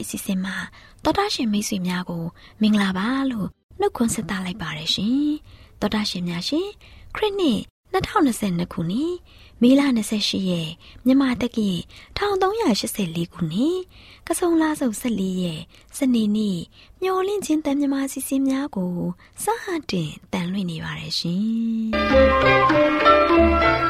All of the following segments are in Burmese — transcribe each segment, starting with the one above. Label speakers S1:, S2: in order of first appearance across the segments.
S1: မျောလင့်ချင်းတန်လွင့်စီစဉ်မှာတော်တာရှင်မိတ်ဆွေများကို မင်္ဂလာပါလို့နှုတ်ခွန်းဆက်သလိုက်ပါရရှင်တော်တာရှင်များရှင်ခရစ်နှစ်2022ခုနှစ်မေလ28ရက်မြန်မာတက္ကီ1384ခုနှစ်ကဆုံလဆုပ်14ရက်စနေနေ့မျောလင့်ချင်းတန်မြမာစီစဉ်များကိုစဟတင်တန်လွင့်နေပါတယ်
S2: ရှင်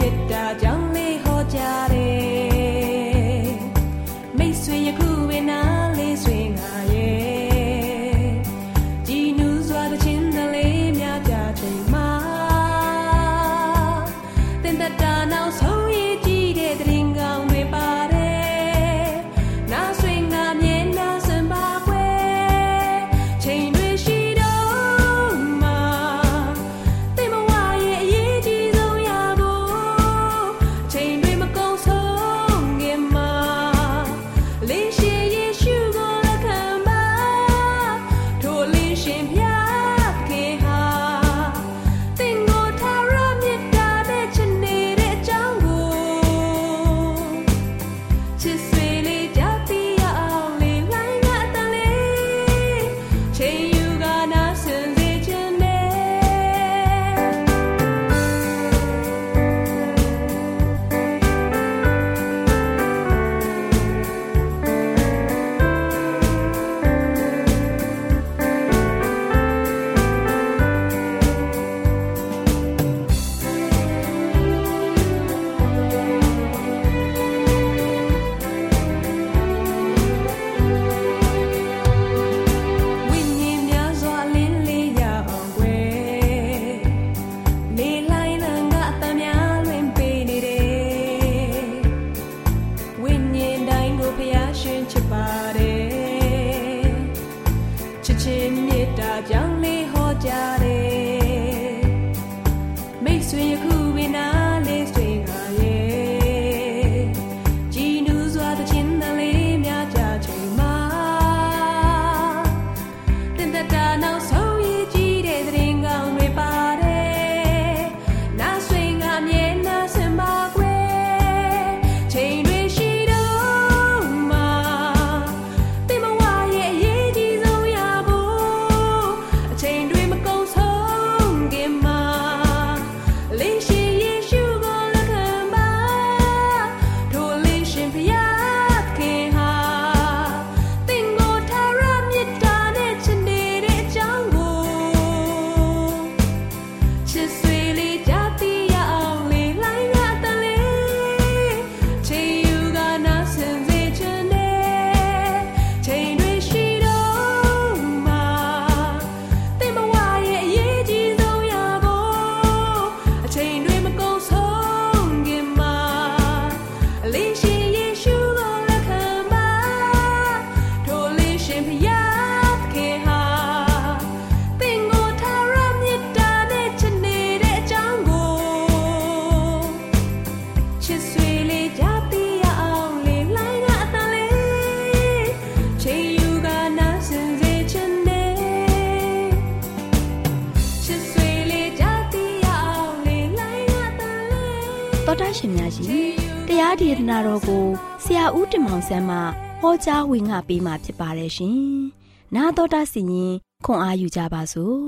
S1: yetta can တော်ကိုဆရာဦးတင်မောင်ဆန်းမှဟောကြားဝင်ငါပေးมาဖြစ်ပါတယ်ရှင်။나တော်တာစီရင်ခွန်အားယူကြပါစို့။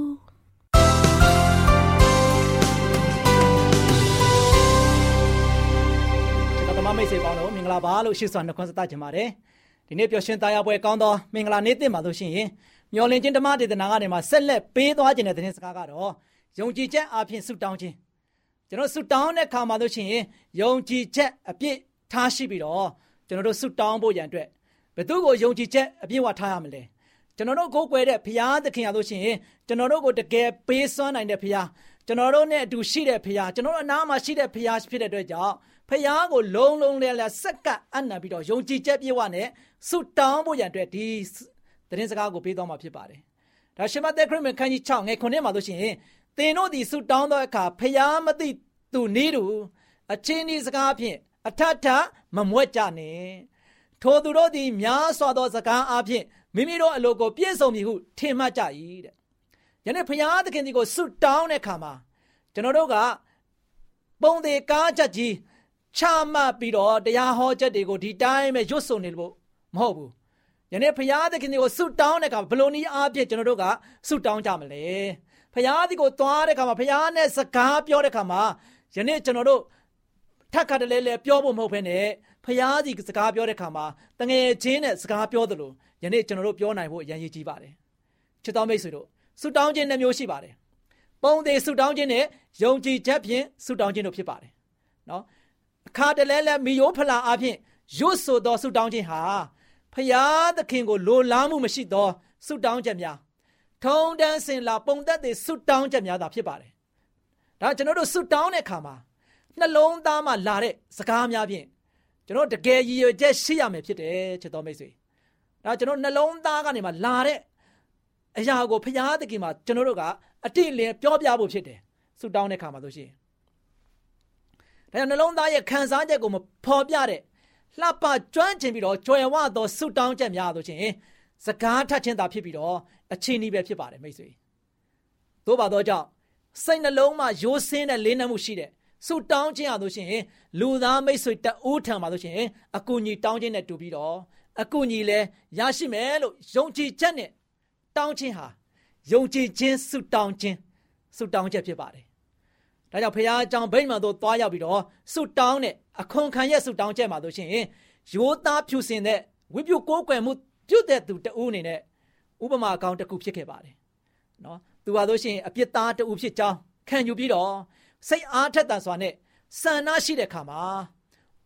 S3: ဒီကတမမိတ်ဆွေပေါင်းတို့မင်္ဂလာပါလို့ရှိစွာနှုတ်ခွန်းဆက်သကြပါတယ်။ ဒီနေ့ပျော်ရွှင်သားရပွဲကောင်းသောမင်္ဂလာနေ့တင်ပါလို့ရှိရင်မျော်လင့်ခြင်းဓမ္မဒေသနာကနေမှဆက်လက်ပေးသွားခြင်းတဲ့သတင်းစကားကတော့ယုံကြည်ချက်အပြင်ဆုတောင်းခြင်းကျွန်တော်ဆုတောင်းတဲ့ခါမှာလို့ရှိရင်ယုံကြည်ချက်အပြည့် ထားရှိပြီးတော့ကျွန်တော်တို့ဆုတောင်းဖို့ရန်အတွက်ဘယ်သူကိုယုံကြည်ချက်အပြည့်ဝထားရမလဲကျွန်တော်တို့ကိုးကွယ်တဲ့ဘုရားသခင်ရလို့ရှိရင်ကျွန်တော်တို့ကိုတကယ်ပေးစွမ်းနိုင်တဲ့ဘုရားကျွန်တော်တို့နဲ့အတူရှိတဲ့ဘုရားကျွန်တော်တို့အနားမှာရှိတဲ့ဘုရားဖြစ်တဲ့အတွက်ကြောင့်ဖခင်ကိုလုံးလုံးလဲလဲစက္ကအနံပြီးတော့ယုံကြည်ချက်ပြည့်ဝနဲ့ဆုတောင်းဖို့ရန်အတွက်ဒီသတင်းစကားကိုပေးသွားမှာဖြစ်ပါတယ်။ဒါရှမသက်ခရစ်မန်ခန်းကြီး6ငယ်9မှာလို့ရှိရင်သင်တို့ဒီဆုတောင်းသောအခါဖခင်မသိသူနေတူအချင်းဒီစကားဖြင့် အထထမမွက်ကြနဲ့။ထိုသူတို့သည်များစွာသောစကားအဖြစ်မိမိတို့အလိုကိုပြည့်စုံပြီဟုထင်မှတ်ကြ၏တဲ့။ယနေ့ဖခင်သခင်ဒီကိုဆုတောင်းတဲ့အခါမှာကျွန်တော်တို့ကပုံသေးကားချက်ကြီးချမှတ်ပြီးတော့တရားဟောချက်တွေကိုဒီတိုင်းပဲရွတ်ဆိုနေလို့မဟုတ်ဘူးယနေ့ဖရာသခင်ကိုဆုတောင်းတဲ့အခါဘလို့နည်းအားဖြင့်ကျွန်တော်တို့ကဆုတောင်းကြမလဲဖရာသခင်ကိုသွားတဲ့အခါမှာဖရာနဲ့စကားပြောတဲ့အခါမှာယနေ့ကျွန်တော်တို့ ထက်ခါတလဲလဲပြောဖို့မဟုတ်ဘဲနဲ့ဖရာစီစကားပြောတဲ့အခါမှာတငယ်ချင်းနဲ့စကားပြောသလိုယနေ့ကျွန်တော်တို့ပြောနိုင်ဖို့အရင်ရည်ကြီးပါတယ်ချစ်တော်မိတ်ဆွေတို့ဆုတောင်းခြင်းနှမျိုးရှိပါတယ်ပုံသေးဆုတောင်းခြင်းနဲ့ယုံကြည်ချက်ဖြင့်ဆုတောင်းခြင်းတို့ဖြစ်ပါတယ်နော်အခါတလဲလဲမီယိုဖလာအဖြစ်ရွတ်ဆိုသောဆုတောင်းခြင်းဟာဖယားသခင်ကိုလိုလားမှုမရှိသောဆုတောင်းချက်များထုံတန်းစင်လာပုံသက်တဲ့ဆုတောင်းချက်များသာဖြစ်ပါတယ်။ဒါကျွန်တော်တို့ဆုတောင်းတဲ့အခါမှာ နှလုံးသားမှာလာတဲ့စကားများဖြင့်ကျွန်တော်တကယ်ရည်ရွယ်ချက်ရှိရမယ်ဖြစ်တယ်ချစ်တော်မိတ်ဆွေ။ဒါကျွန်တော်နှလုံးသားကနေမှလာတဲ့အရာကိုဖယားသခင်မှာကျွန်တော်တို့ကအတိအလင်းပြောပြဖို့ဖြစ်တယ်ဆုတောင်းတဲ့အခါမှာဆိုရှင်ဒါကြောင့်နှလုံးသားရဲ့ခံစားချက်ကိုမဖော်ပြတဲ့လှပကျွမ်းကျင်ပြီးတော့ကြွယ်ဝသောဆုတောင်းချက်များဆိုခြင်းစကားထချင်းသာဖြစ်ပြီးတော့အချင်းဤပဲဖြစ်ပါတယ်မိတ်ဆွေသို့ပါတော့ကြောင့်စိတ်နှလုံးမှာရိုးစင်းတဲ့လေးနက်မှုရှိတဲ့ ဆုတောင်းခြင်းရလို့ရှိရင်လူသားမိတ်ဆွေတအိုးထံပါလို့ရှိရင်အကူအညီတောင်းခြင်းနဲ့တူပြီးတော့အကူအညီလည်းရရှိမယ်လို့ယုံကြည်ချက်နဲ့တောင်းခြင်းဟာယုံကြည်ခြင်းဆုတောင်းခြင်းဆုတောင်းချက်ဖြစ်ပါတယ်ဒါကြောင့်ဖခင်အကြောင်းဗိမာန်သို့သွားရောက်ပြီးတော့ဆုတောင်းတဲ့အခွန်ခံရဲ့ဆုတောင်းချက်မှာတို့ရှင်ရိုးသားဖြူစင်တဲ့ဝိပုကိုးကွယ်မှုပြုတ်တဲ့သူတဦးအနေနဲ့ဥပမာအကောင့်တစ်ခုဖြစ်ခဲ့ပါတယ်နော်သူဟာတို့ရှင်အပြစ်သားတဦးဖြစ်ကြောင်းခံယူပြီးတော့ စိတ်အားထက်သန်စွာနဲ့ဆန္ဒရှိတဲ့အခါမှာ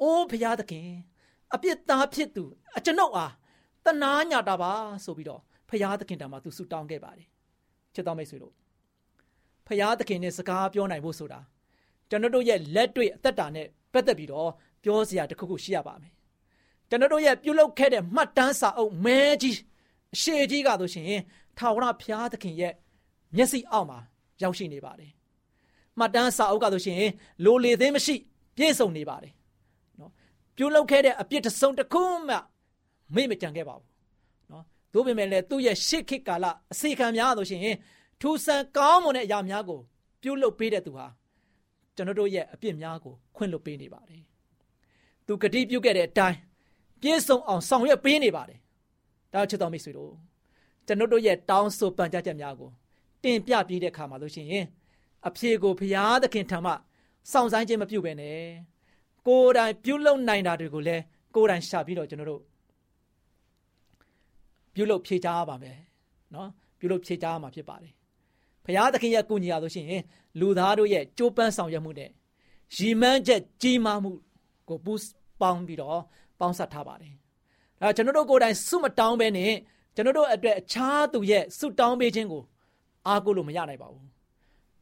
S3: အိုးဖခင်သခင်အပြစ်သားဖြစ်သူအကျွန်ုပ်အားတနာညာတာပါဆိုပြီးတော့ဖခင်သခင်တံမှာသူဆုတောင်းခဲ့ပါတယ်ချစ်တော်မိတ်ဆွေတို့ဖရာသခင်နဲ့စကားပြောနိုင်ဖို့ဆိုတာကျွန်တော်တို့ရဲ့လက်တွေ့အသက်တာနဲ့ပတ်သက်ပြီးတော့ပြောစရာတခုခုရှိရပါမယ်ကျွန်တော်တို့ရဲ့ပြုလုပ်ခဲ့တဲ့မှတ်တမ်းစာအုပ်မဲကြီးအရှိကြီးကဆိုရှင်ထာဝရဘုရားသခင်ရဲ့မျက်စိအောက်မှာရောက်ရှိနေပါတယ် မှတ်တမ်းစာအုပ်ကဆိုရှင်လိုလေသေးမရှိ ပြည့်စုံနေပါတယ်နော်ပြုလုပ်ခဲ့တဲ့အပြစ်တစ်စုံတစ်ခုမှမေ့မကြံခဲ့ပါဘူးနော်သို့ပေမဲ့လည်းသူ့ရဲ့ရှေ့ခေတ်ကာလအစီခံများဆိုရှင်ထူဆန်ကောင်းမွန်တဲ့အရာများကို ပြုလုပ်ပေးတဲ့သူဟာကျွန်တော်တို့ရဲ့အပြစ်များကိုခွင့်လွှတ်ပေးနေပါတယ်။သူဂတိပြုခဲ့တဲ့အတိုင်းပြည့်စုံအောင်ဆောင်ရွက်ပေးနေပါတယ်။ဒါချစ်တော်မိတ်ဆွေတို့ကျွန်တော်တို့ရဲ့တောင်းဆိုပန်ကြားချက်များကိုတင်ပြပြီးတဲ့အခါမှာလို့ရှိရင် အဖြေကိုဘုရားသခင်ထံမှစောင့်ဆိုင်ခြင်းမပြုဘဲနဲ့ကိုယ်တိုင်ပြုလုပ်နိုင်တာတွေကိုလည်းကိုယ်တိုင်ရှာပြီးတော့ကျွန်တော်တို့ပြုလုပ်ဖြေချပါမယ်။နော်ပြုလုပ်ဖြေချမှာဖြစ်ပါတယ်ဘုရားသခင်ရဲ့ကုညီရဆိုရှင်လူသားတို့ရဲ့ကြိုးပမ်းဆောင်ရွက်မှုနဲ့ရီမန်းချက်ကြီးမားမှုကိုပူးပေါင်းပြီးတော့ပေါင်းစပ်ထားပါတယ်။အဲကျွန်တော်တို့ကိုယ်တိုင်စုမတောင်းပဲနဲ့ကျွန်တော်တို့အတွက်အခြားသူရဲ့စုတောင်းပေးခြင်းကိုအားကိုးလို့မရနိုင်ပါဘူး။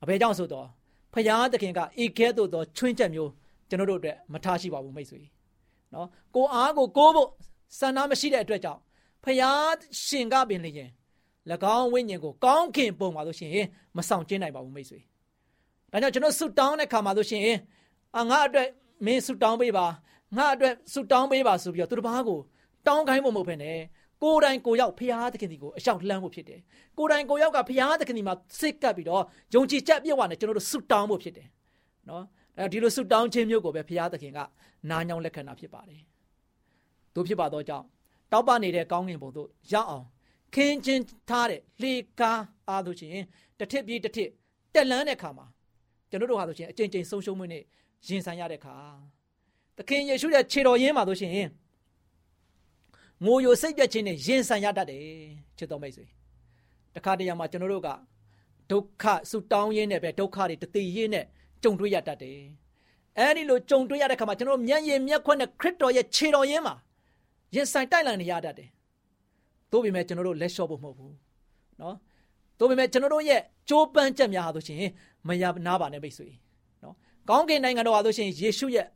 S3: အဘယ်ကြောင့်ဆိုတော့ဖရာသခင်ကဧကဲသို့သောချွင်းချက်မျိုးကျွန်တော်တို့အတွက်မထားရှိပါဘူးမိတ်ဆွေ။နော်ကိုအားကိုကိုးဖို့စံနာမရှိတဲ့အတွက်ကြောင့်ဖရာရှင်ကပင်လျင်၎င်းဝိညာဉ်ကိုကောင်းခင်ပုံပါလို့ရှိရင်မဆောင်ကျင်းနိုင်ပါဘူးမိတ်ဆွေ။ဒါကြောင့်ကျွန်တော်ဆုတောင်းတဲ့ခါမှာလို့ရှိရင်အာငါအတွက်မင်းဆုတောင်းပေးပါငါအတွက်ဆုတောင်းပေးပါဆိုပြီးတော့သူတစ်ပါးကိုတောင်းခိုင်းဖို့မဟုတ်ဘဲနဲ့ ကိုယ်တိုင်ကိုရောက်ဖရာသခင်ဒီကိုအလျှောက်လှမ်းဖို့ဖြစ်တယ်။ကိုယ်တိုင်ကိုရောက်ကဖရာသခင်ဒီမှာစိတ်ကပ်ပြီးတော့ယုံကြည်ချက်ပြည့်ဝနဲ့ကျွန်တော်တို့ဆုတောင်းဖို့ဖြစ်တယ်။နော်။အဲဒီလိုဆုတောင်းခြင်းမျိုးကိုပဲဖရာသခင်ကနားညောင်းလက်ခံတာဖြစ်ပါတယ်။တို့ဖြစ်ပါတော့ကြောင့်တောက်ပနေတဲ့ကောင်းကင်ဘုံတို့ရောက်အောင်ခင်းချင်းထားတဲ့လေကားအားလို့ရှိရင်တစ်ထစ်ပြီးတစ်ထစ်တက်လန်းတဲ့ခါမှာကျွန်တော်တို့ဟာဆိုရှင်အကျဉ်းချင်းဆုံးရှုံးမှုနဲ့ရင်ဆိုင်ရတဲ့ခါသခင်ယေရှုရဲ့ခြေတော်ရင်းမှာဆိုရှင်
S4: ငိုယိုစိတ်ပြက်ခြင်းနဲ့ရင်ဆိုင်ရတတ်တယ်ချစ်တော်မိတ်ဆွေတခါတရံမှာကျွန်တော်တို့ကဒုက္ခဆူတောင်းရင်းနဲ့ပဲဒုက္ခတွေတသိရင်းနဲ့ကြုံတွေ့ရတတ်တယ်အဲဒီလိုကြုံတွေ့ရတဲ့ခါမှာကျွန်တော်တို့မျက်ရည်မျက်ခွက်နဲ့ခရစ်တော်ရဲ့ခြေတော်ရင်းမှာရင်ဆိုင်တိုက်လန်နေရတတ်တယ်သို့ပေမဲ့ကျွန်တော်တို့လက်လျှော့ဖို့မဟုတ်ဘူးနော်သို့ပေမဲ့ကျွန်တော်တို့ရဲ့ကြိုးပမ်းချက်များဟာဆိုရှင်မရနာပါနဲ့မိတ်ဆွေနော်ကောင်းကင်နိုင်ငံတော်ဟာဆိုရှင်ယေရှုရဲ့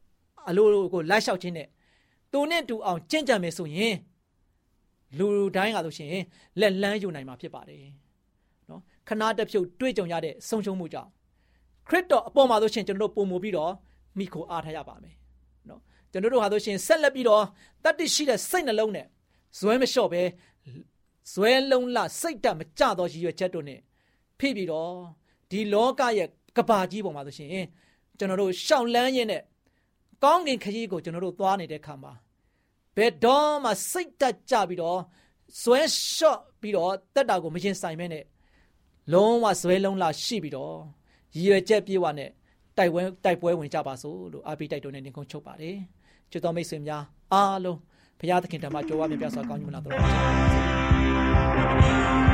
S4: အလိုကိုလိုက်လျှောက်ခြင်းနဲ့ သူနဲ့တူအောင်ကြင်ကြံမယ်ဆိုရင်လူတိုင်းကဆိုရှင်လက်လန်းယူနိုင်မှာဖြစ်ပါတယ်နော်ခဏတစ်ဖြုတ်တွေ့ကြုံရတဲ့ဆုံးရှုံးမှုကြောင့်ခရစ်တော်အပေါ်မှာဆိုရှင်ကျွန်တော်တို့ပုံမူပြီးတော့မိခိုအားထားရပါမယ်နော်ကျွန်တော်တို့ဟာဆိုရှင်ဆက်လက်ပြီးတော့တတ္တိရှိတဲ့စိတ်နှလုံးနဲ့ဇွဲမလျှော့ပဲဇွဲလုံးလစိတ်တမကြသောရည်ရွယ်ချက်တို့နဲ့ဖိပြီးတော့ဒီလောကရဲ့ကဘာကြီးပေါ်မှာဆိုရှင်ကျွန်တော်တို့ရှောင်လန်းရင်းနဲ့ ကောင်းကင်ခရီးကိုကျွန်တော်တို့သွားနေတဲ့ခါမှာဘယ်တော့မှစိတ်တက်ကြပြီးတော့ဇွဲလျှော့ပြီးတော့တက်တာကိုမရင်ဆိုင်မဲနဲ့လုံးဝဇွဲလုံးလာရှိပြီးတော့ရည်ရွယ်ချက်ပြေဝနဲ့တိုက်ပွဲတိုက်ပွဲဝင်ကြပါစို့လို့အားပေးတိုက်တွန်းနေနေကုန်းချုပ်ပါတယ်ချစ်တော်မိတ်ဆွေများအားလုံးဘုရားသခင်ဓမ္မကြိုးဝါမြတ်ပြစွာကောင်းကြီးမလားတော်ပါ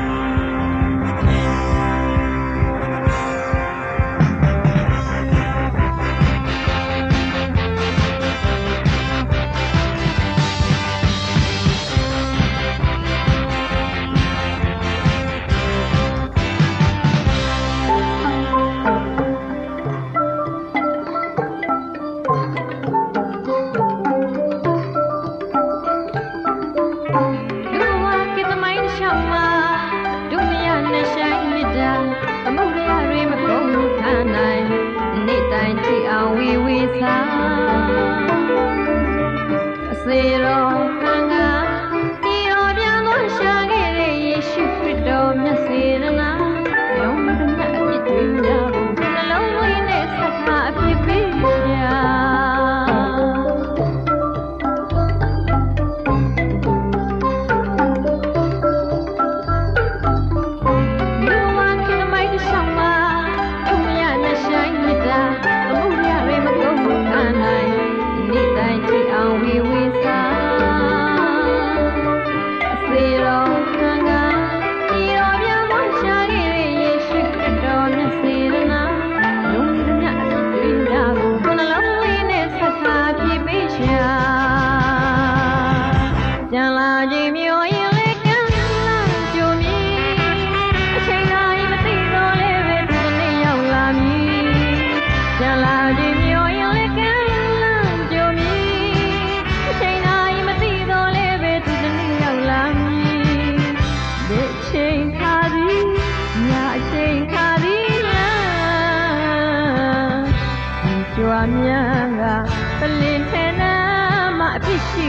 S5: အစီ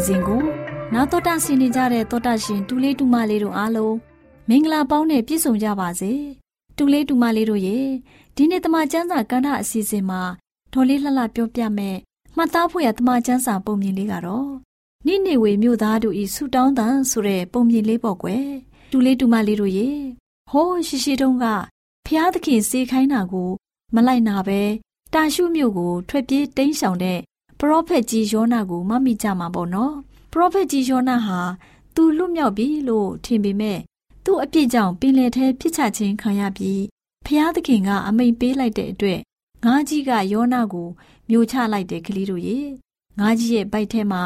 S5: အစဉ်ကိုနာတော်တာဆင်နေကြတဲ့တောတာရှင်တူလေးတူမလေးတို့အားလုံးမင်္ဂလာပေါင်းနဲ့ပြည့်စုံကြပါစေတူလေးတူမလေးတို့ရေဒီနေ့တမချန်းစာကန္ဓာအစီအစဉ်မှာဒေါ်လေးလှလှပြောပြမယ်မှတ်သားဖို့ရတမချန်းစာပုံမြင်လေးကတော့နိနေဝေမြို့သားတို့ဤဆူတောင်းတန်ဆိုတဲ့ပုံမြင်လေးပေါ့ကွယ်တူလေးတူမလေးတို့ရေဟိုးရှိရှိတုန်းကဖျားသခင်စေခိုင်းတာကို မလိုက်နာပဲတာရှုမြို့ကို ထွက်ပြေးတိမ်းရှောင်တဲ့ ပရောဖက်ကြီးယောနာကိုမမိကြမှာပေါ့နော်ပရောဖက်ကြီးယောနာဟာသူလွတ်မြောက်ပြီလို့ထင်ပေမဲ့သူ့အပြစ်ကြောင့်ပင်လယ်ထဲပြစ်ချခြင်းခံရပြီးဖျားသခင်ကအမိန်ပေးလိုက်တဲ့အတွက်ငါးကြီးကယောနာကိုမျိုးချလိုက်တဲ့ကလေးတို့ရေငါးကြီးရဲ့ဗိုက်ထဲမှာ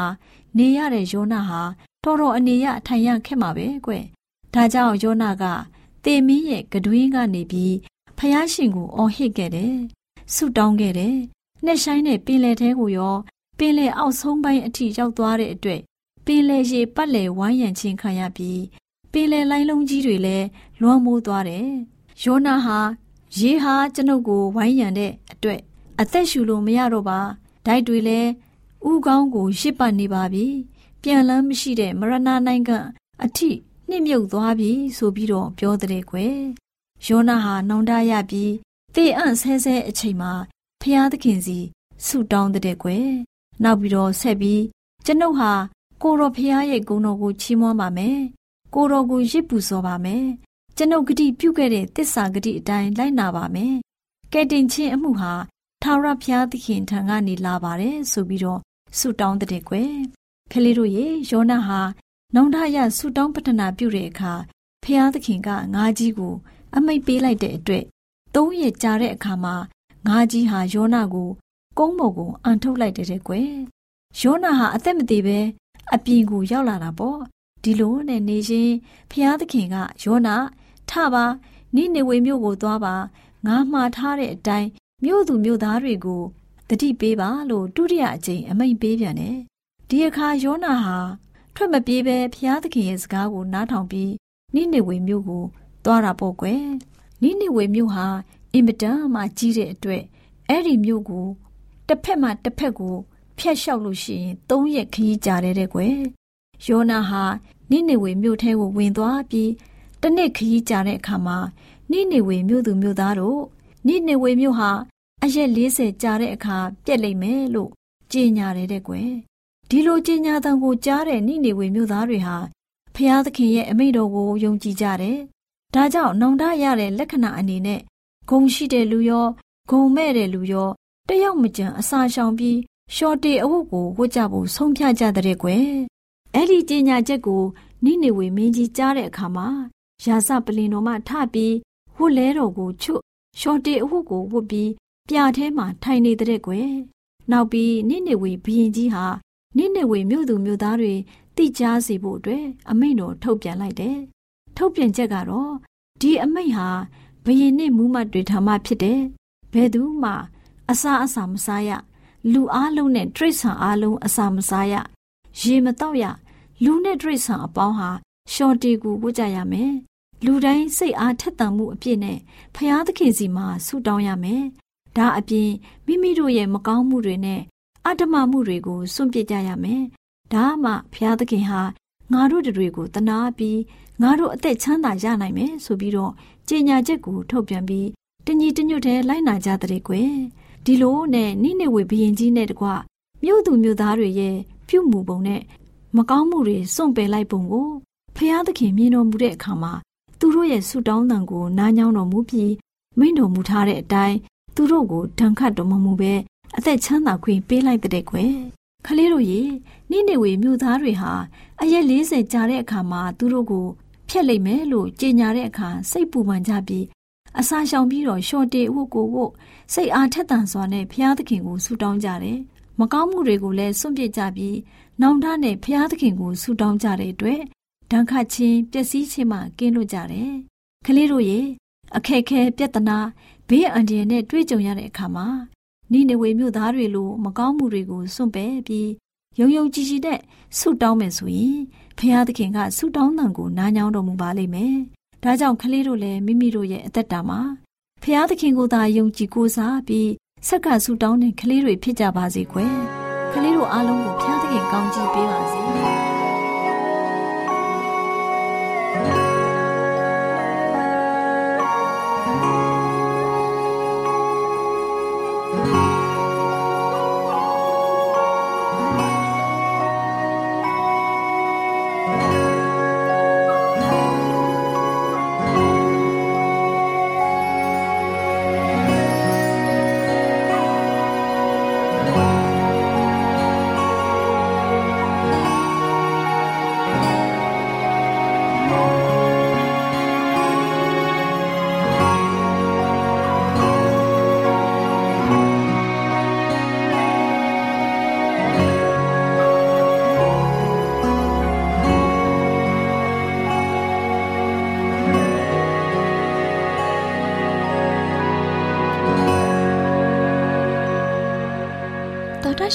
S5: နေရတဲ့ယောနာဟာတော်တော်အနေရအထိုင်ရခက်မှာပဲကွဒါကြောင့်ယောနာကသေမင်းရဲ့ကတွင်းကနေပြီးဖျားရှင်ကိုအော်ဟစ်ခဲ့တယ်။ဆုတောင်းခဲ့တယ်။ နှက်ဆိုင်တဲ့ပင်လယ်ထဲကိုရောပင်လယ်အောက်ဆုံးပိုင်းအထိရောက်သွားတဲ့အတွက်ပင်လယ်ရေပတ်လည်ဝိုင်းရံခြင်းခံရပြီးပင်လယ်လိုင်းလုံးကြီးတွေလည်းလွှမ်းမိုးသွားတယ်။ယောနာဟာရေဟာကျွန်ုပ်ကိုဝိုင်းရံတဲ့အတွက်အသက်ရှူလို့မရတော့ပါ။ဓာတ်တွေလည်းဥကောင်းကိုရှစ်ပတ်နေပါပြီ။ပြန်လန်းမရှိတဲ့မရဏနိုင်ငံအထိနှိမ့်မြုပ်သွားပြီဆိုပြီးတော့ပြောတဲ့ကွယ်ယောနာဟာနှောင်တရပြီးသေအံ့ဆဲဆဲအချိန်မှာ ဖျားသခင်စီဆုတောင်းတဲ့ကွယ်နောက်ပြီးတော့ဆက်ပြီးကျွန်ုပ်ဟာကိုတော်ဖျားရဲ့ဂုဏ်တော်ကိုချီးမွမ်းပါမယ်ကိုတော်ကိုရစ်ပူစော်ပါမယ်ကျွန်ုပ်ဂတိပြုခဲ့တဲ့တစ္ဆာဂတိအတိုင်းလိုက်နာပါမယ်ကဲတင်ချင်းအမှုဟာထာဝရဘုရားသခင်ထံကနေလာပါတယ်ဆိုပြီးတော့ဆုတောင်းတဲ့ကွယ်ကလေးတို့ရေယောနာဟာနောင်တရဆုတောင်းပတနာပြုတဲ့အခါဖျားသခင်ကငါးကြီးကို အမိတ်ပေးလိုက်တဲ့အတွက်သုံးရက်ကြာတဲ့အခါမှာ ငါးကြီးဟာယောနာကိုကုန်းပေါ်ကိုအန်ထုတ်လိုက်တဲ့ကွယ်ယောနာဟာအသက်မသေးပဲအပြင်ကိုရောက်လာတာပေါ့ဒီလိုနဲ့နေရှင်ဖျားသခင်ကယောနာထပါနိနေဝေမြို့ကိုသွားပါငါမှားထားတဲ့အတိုင်းမြို့သူမြို့သားတွေကိုတတိပေးပါလို့ဒုတိယအကြိမ်အမိန့်ပေးပြန်တယ်ဒီအခါယောနာဟာထွက်မပြေးပဲဖျားသခင်ရဲ့စကားကိုနားထောင်ပြီးနိနေဝေမြို့ကိုသွားတာပေါ့ကွယ်နိနေဝေမြို့ဟာ အင်မတန်မှကြီးတဲ့အတွက်အဲ့ဒီမြို့ကိုတစ်ဖက်မှတစ်ဖက်ကိုဖျက်လျှောက်လို့ရှိရင်၃ရက်ခရီးကြာတယ်တဲ့ကွယ်ယောနာဟာနိနေဝေမြို့ထဲကိုဝင်သွားပြီးတနေ့ခရီးကြာတဲ့အခါမှာနိနေဝေမြို့သူမြို့သားတို့နိနေဝေမြို့ဟာအရက်40ကြာတဲ့အခါပြက်လိမ့်မယ်လို့ကြေညာတယ်တဲ့ကွယ်ဒီလိုကြေညာတံကိုကြားတဲ့နိနေဝေမြို့သားတွေဟာဖျားသခင်ရဲ့အမိန့်တော်ကိုယုံကြည်ကြတယ်။ဒါကြောင့်နောင်တရတဲ့လက္ခဏာအနေနဲ့ ဂုံရှိတဲ့လူရောဂုံမဲ့တဲ့လူရောတယောက်မကြံအစာရှောင်ပြီးရှော့တေအဝတ်ကိုဝတ်ကြဖို့ဆုံးဖြတ်ကြတဲ့ကွယ်။အဲ့ဒီကြေညာချက်ကိုနိနေဝေမင်းကြီးကြားတဲ့အခါမှာရာဇပလင်တော်မှထပြီးဝတ်လဲတော်ကိုချွတ်ရှော့တေအဝတ်ကိုဝတ်ပြီးပြာထဲမှာထိုင်နေတဲ့ကွယ်။နောက်ပြီးနိနေဝေဘုရင်ကြီးဟာနိနေဝေမြို့သူမြို့သားတွေသိကြားစေဖို့အတွက်အမိန့်တော်ထုတ်ပြန်လိုက်တယ်။ထုတ်ပြန်ချက်ကတော့ဒီအမိန့်ဟာ ဘယင်နဲ့မူးမတ်တွေထမှဖြစ်တယ်။ဘယ်သူမှအစာအစာမစားရလူအားလုံးနဲ့တိရစ္ဆာန်အားလုံးအစာမစားရရေမတော့ရလူနဲ့တိရစ္ဆာန်အပေါင်းဟာရှော်တီကူဝတ်ကြရမယ်။လူတိုင်းစိတ်အားထက်သန်မှုအပြည့်နဲ့ဖျားသခင်စီမှာဆုတောင်းရမယ်။ဒါအပြင်မိမိတို့ရဲ့မကောင်းမှုတွေနဲ့အတ္တမမှုတွေကိုစွန့်ပစ်ကြရမယ်။ဒါမှဘုရားသခင်ဟာငါတို့တွေကိုတနာပြီးငါတို့အသက်ချမ်းသာရနိုင်မယ်ဆိုပြီးတော့ ကြေညာချက်ကိုထုတ်ပြန်ပြီးတညီတညွတ်တဲ့လိုက်နာကြတဲ့ကွယ်။ဒီလိုနဲ့နိနေဝေဘရင်ကြီးနဲ့တကွမြို့သူမြို့သားတွေရဲ့ပြုမှုပုံနဲ့မကောင်းမှုတွေစွန့်ပယ်လိုက်ပုံကိုဖျားသခင်မြင်တော်မူတဲ့အခါမှာသူတို့ရဲ့ဆုတောင်းတန်ကိုနားညောင်းတော်မူပြီးမိန့်တော်မူထားတဲ့အတိုင်းသူတို့ကိုဒဏ်ခတ်တော်မမူပဲအသက်ချမ်းသာခွင့်ပေးလိုက်တဲ့ကွယ်ခလေးတို့ရေနိနေဝေမြို့သားတွေဟာအရက်40ကြာတဲ့အခါမှာသူတို့ကို ဖျက်လိုက်မယ်လို့ကြေညာတဲ့အခါစိတ်ပူပန်ကြပြီးအစာရှောင်ပြီးတော့ရှော့တေဝတ်ကိုဝတ်စိတ်အားထက်သန်စွာနဲ့ဘုရားသခင်ကိုဆုတောင်းကြတယ်။မကောင်းမှုတွေကိုလည်းစွန့်ပစ်ကြပြီးနောင်တနဲ့ဘုရားသခင်ကိုဆုတောင်းကြတဲ့အတွက်ဒဏ်ခတ်ခြင်းပျက်စီးခြင်းမှကင်းလွတ်ကြတယ်။ကလေးတို့ရေအခက်ခဲပြဿနာဘေးအန္တရာယ်နဲ့တွေ့ကြုံရတဲ့အခါမှာနိနေဝေမြို့သားတွေလိုမကောင်းမှုတွေကိုစွန့်ပယ်ပြီးယုံယုံကြည်ကြည်နဲ့ဆုတောင်းမယ်ဆိုရင် ဖခင်သခင်ကဆုတောင်းတန်ကိုနားညောင်းတော်မူပါလိမ့်မယ်။ဒါကြောင့်ကလေးတို့လည်းမိမိတို့ရဲ့အသက်တာမှာဖခင်သခင်ကိုသာယုံကြည်ကိုးစားပြီးဆက်ကဆုတောင်းတဲ့ကလေးတွေဖြစ်ကြပါစေကွယ်။ကလေးတို့အားလုံးကိုဖခင်သခင်ကောင်းချီးပေးပါစေ။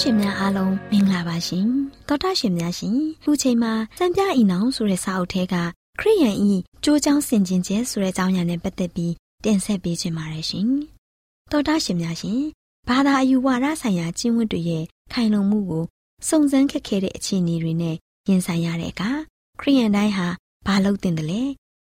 S6: ရှင်များအားလုံးမင်္ဂလာပါရှင်တောတာရှင်များရှင်ခုချိန်မှာစံပြအိနောင်ဆိုတဲ့စာအုပ်ထဲကခရိယန်ဤကြိုးချောင်းဆင်ကျင်ကျဲဆိုတဲ့အကြောင်းအရာနဲ့ပတ်သက်ပြီးတင်ဆက်ပေးခြင်းပါတယ်ရှင်တောတာရှင်များရှင်ဘာသာအယူဝါဒဆိုင်ရာကျင့်ဝတ်တွေရဲ့ခိုင်လုံမှုကိုစုံစမ်းခက်ခဲတဲ့အခြေအနေတွေနဲ့ရင်ဆိုင်ရတဲ့အခါခရိယန်တိုင်းဟာဘာလုပ်တင်တယ်လဲ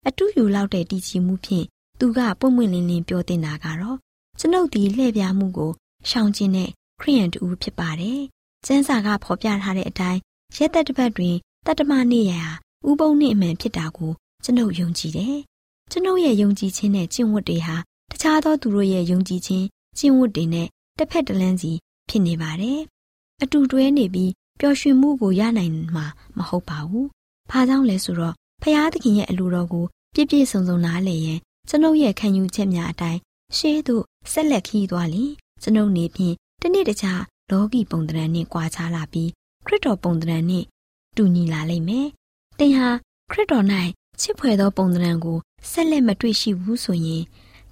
S6: အတူယူလောက်တဲ့တည်ကြည်မှုဖြင့်သူကပွင့်ပွင့်လင်းလင်းပြောတင်တာကတော့ကျွန်ုပ်ဒီလှည့်ပြားမှုကိုရှောင်ကျဉ်တဲ့ ခရိယန်တူဖြစ်ပါတယ်။ကျမ်းစာကဖော်ပြထားတဲ့အတိုင်းရက်သက်တစ်ပတ်တွင်တတ္တမနေ့ရာဥပုံနေ့အမှန်ဖြစ်တာကိုကျွန်ုပ်ယုံကြည်တယ်။ကျွန်ုပ်ရဲ့ယုံကြည်ခြင်းနဲ့ကျင့်ဝတ်တွေဟာတခြားသောသူတို့ရဲ့ယုံကြည်ခြင်းကျင့်ဝတ်တွေနဲ့တစ်ဖက်တစ်လမ်းစီဖြစ်နေပါတယ်။အတူတွဲနေပြီးပျော်ရွှင်မှုကိုရနိုင်မှာမဟုတ်ပါဘူး။ဘာကြောင့်လဲဆိုတော့ဖရာသခင်ရဲ့အလိုတော်ကိုပြည့်ပြည့်စုံစုံနားလည်ရင်ကျွန်ုပ်ရဲ့ခံယူချက်များအတိုင်းရှေးသို့ဆက်လက်ခီးသွားလျင်ကျွန်ုပ်နေဖြင့် တနေ့တခြားလောကီပုံသဏ္ဍာန်နဲ့ကွာခြားလာပြီးခရစ်တော်ပုံသဏ္ဍာန်နဲ့တူညီလာလိမ့်မယ်။သင်ဟာခရစ်တော်၌ချစ်ဖွယ်သောပုံသဏ္ဍာန်ကိုဆက်လက်မတွေ့ရှိဘူးဆိုရင်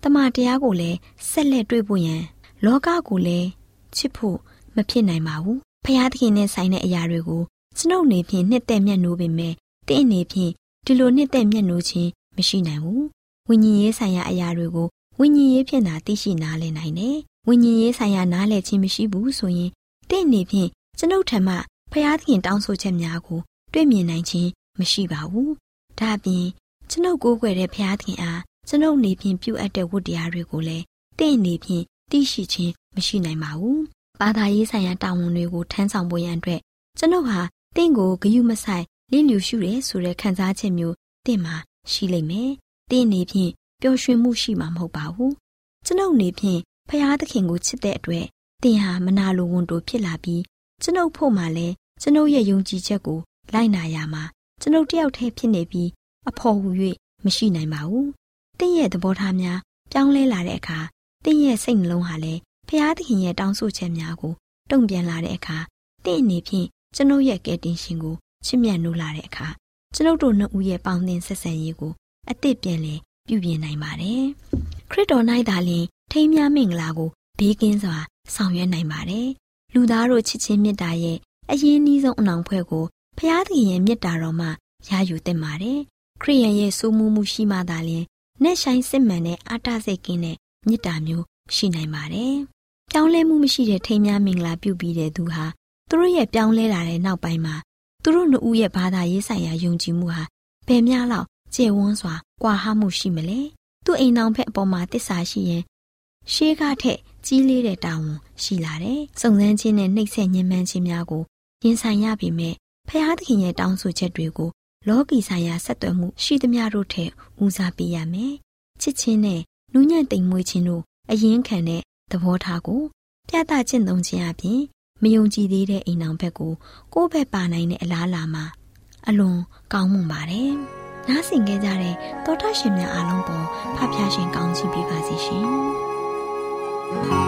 S6: တမန်တရားကိုလည်းဆက်လက်တွေ့ဖို့ရန်လောကကိုလည်းချစ်ဖို့မဖြစ်နိုင်ပါဘူး။ဖျားသခင်နဲ့ဆိုင်တဲ့အရာတွေကိုကျွန်ုပ်နေဖြင့်နှစ်သက်မျက်နှိုးပေမဲ့တင့်အနေဖြင့်ဒီလိုနှစ်သက်မျက်နှိုးခြင်းမရှိနိုင်ဘူး။ဝိညာဉ်ရေးဆိုင်ရာအရာတွေကိုဝိညာဉ်ရေးဖြင့်သာသိရှိနားလည်နိုင်တယ် ဝိညာဉ်ရေးဆိုင်ရာနားလည်ခြင်းမရှိဘူးဆိုရင်တင့်အနေဖြင့်ကျွန်ုပ်ထံမှဖျားသခင်တောင်းဆိုချက်များကို တွေ့မြင်နိုင်ခြင်းမရှိပါဘူး။ဒါအပြင်ကျွန်ုပ်ကိုးကွယ်တဲ့ဖျားသခင်အားကျွန်ုပ်နေဖြင့်ပြုအပ်တဲ့ဝတ္တရားတွေကိုလည်းတင့်အနေဖြင့်သိရှိခြင်းမရှိနိုင်ပါဘူး။ဘာသာရေးဆိုင်ရာတာဝန်တွေကိုထမ်းဆောင်ဖို့ရန်အတွက်ကျွန်ုပ်ဟာတင့်ကိုဂယုမဆိုင်လင်းလျူရှုရဲဆိုတဲ့ခံစားချက်မျိုးတင့်မှာရှိလိမ့်မယ်။တင့်အနေဖြင့်ပျော်ရွှင်မှုရှိမှာမဟုတ်ပါဘူး။ကျွန်ုပ်နေဖြင့် ဖျားသခင်ကိုချစ်တဲ့အတွက်သင်ဟာမနာလိုဝန်တိုဖြစ်လာပြီးကျွန်ုပ်ဖို့မှလည်းကျွန်ုပ်ရဲ့ယုံကြည်ချက်ကိုလိုက်နာရမှာကျွန်ုပ်တယောက်တည်းဖြစ်နေပြီးအဖို့ဟူ၍မရှိနိုင်ပါဘူး။တင့်ရဲ့သဘောထားများပြောင်းလဲလာတဲ့အခါတင့်ရဲ့စိတ်နှလုံးဟာလည်းဖျားသခင်ရဲ့တောင်းဆိုချက်များကိုတုံ့ပြန်လာတဲ့အခါတင့်အနေဖြင့်ကျွန်ုပ်ရဲ့ကယ်တင်ရှင်ကိုချစ်မြတ်နိုးလာတဲ့အခါကျွန်ုပ်တို့နှစ်ဦးရဲ့ပေါင်းသင်းဆက်ဆံရေးကိုအသစ်ပြန်လည်ပြုပြင်နိုင်ပါတယ်။ခရစ်တော်၌သာလျှင် ထိမ်းမြမင်္ဂလာကိုဘေးကင်းစွာ ဆောင်ရွက်နိုင်ပါတယ်။လူသားတို့ချစ်ချင်းမေတ္တာရဲ့အရင်နှီးဆုံးအနောင်ဖွဲ့ကိုဖျားသခင်ရဲ့မေတ္တာတော်မှရယူသင့်ပါတယ်။ခရိယန်ရဲ့စိုးမှုမှုရှိမှသာလျှင်နဲ့ဆိုင်စစ်မှန်တဲ့အာတစိတ်ကင်းတဲ့မေတ္တာမျိုးရှိနိုင်ပါတယ်။ပြောင်းလဲမှုမရှိတဲ့ထိမ်းမြမင်္ဂလာပြုပြီးတဲ့သူဟာသူတို့ရဲ့ပြောင်းလဲလာတဲ့နောက်ပိုင်းမှာသူတို့နှစ်ဦးရဲ့ဘာသာရေးဆိုင်ရာယုံကြည်မှုဟာဘယ်များလောက်ကျေဝန်းစွာကွာဟမှုရှိမလဲသူ့အိမ်နောင်ဖက်အပေါ်မှာတစ္ဆာရှိရင် ရှေးကထက်ကြီးလေးတဲ့တာဝန်ရှိလာတယ်။စုံစမ်းခြင်းနဲ့နှိပ်စက်ညှဉ်းပန်းခြင်းများကိုရင်ဆိုင်ရပေမဲ့ဖျားသခင်ရဲ့တောင်းဆိုချက်တွေကိုလောကီဆိုင်ရာဆက်သွယ်မှုရှိသမျှတို့ထက်ဦးစားပေးရမယ်။ချစ်ချင်းနဲ့နူးညံ့တိမ်မွေးခြင်းတို့အရင်ခံတဲ့သဘောထားကိုပြသကျင့်သုံးခြင်းအပြင်မယုံကြည်သေးတဲ့အိမ်အောင်ဘက်ကိုကိုယ့်ဘက်ပါနိုင်တဲ့အလားအလာမှာအလွန်ကောင်းမွန်ပါတယ်။နားဆင်ကြကြတဲ့တောထရှင်များအားလုံးပေါ်ဖဖျားရှင်ကောင်းချီးပေးပါစီရှင်။ Thank you.
S1: ။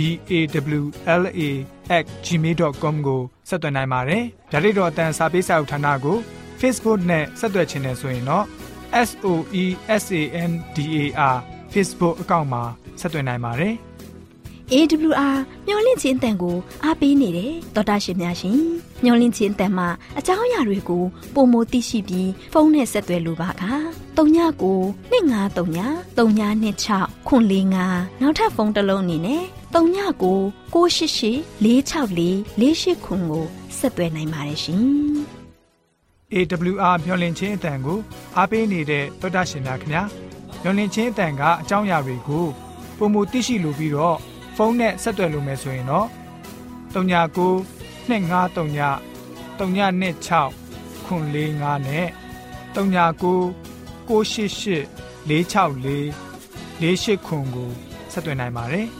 S2: b a w l a @gmail.com ကိုဆက်သွင်းနိုင်ပါတယ်။ဒါ့အပြင်အတန်းစာပေးစာဥထာဏာကို Facebook နဲ့ဆက်သွယ်ခြင်းနဲ့ဆိုရင်တော့ s o e s a n d a r Facebook အကောင့်မှာဆက်သွင်းနိုင်ပါတယ်။
S6: AWR မျော်လင့်ခြင်းအတန်ကိုအားပေးနေတယ်တော်တာရှင်များရှင်မျော်လင့်ခြင်းအတန်မှာအကြောင်းအရာတွေကိုပုံမသိရှိပြီးဖုန်းနဲ့ဆက်သွယ်လိုပါက39 2939 3926ခွန်45နောက်ထပ်ဖုန်းတစ်လုံးအနေနဲ့ 39 688 464 48ခွန်ကိုဆက်သွယ်နိုင်ပါတယ်ရှင်
S2: AWR မျော်လင့်ခြင်းအတန်ကိုအားပေးနေတဲ့တော်တာရှင်များခင်ဗျာမျော်လင့်ခြင်းအတန်ကအကြောင်းအရာတွေကိုပုံမသိရှိလိုပြီးတော့ဖုန်းနဲ့ဆက်သွယ်လို့မယ်ဆိုရင်တော့39 253 326 445နဲ့39 688 464 48ခွန်ကိုဆက်သွင်းနိုင်ပါတယ်။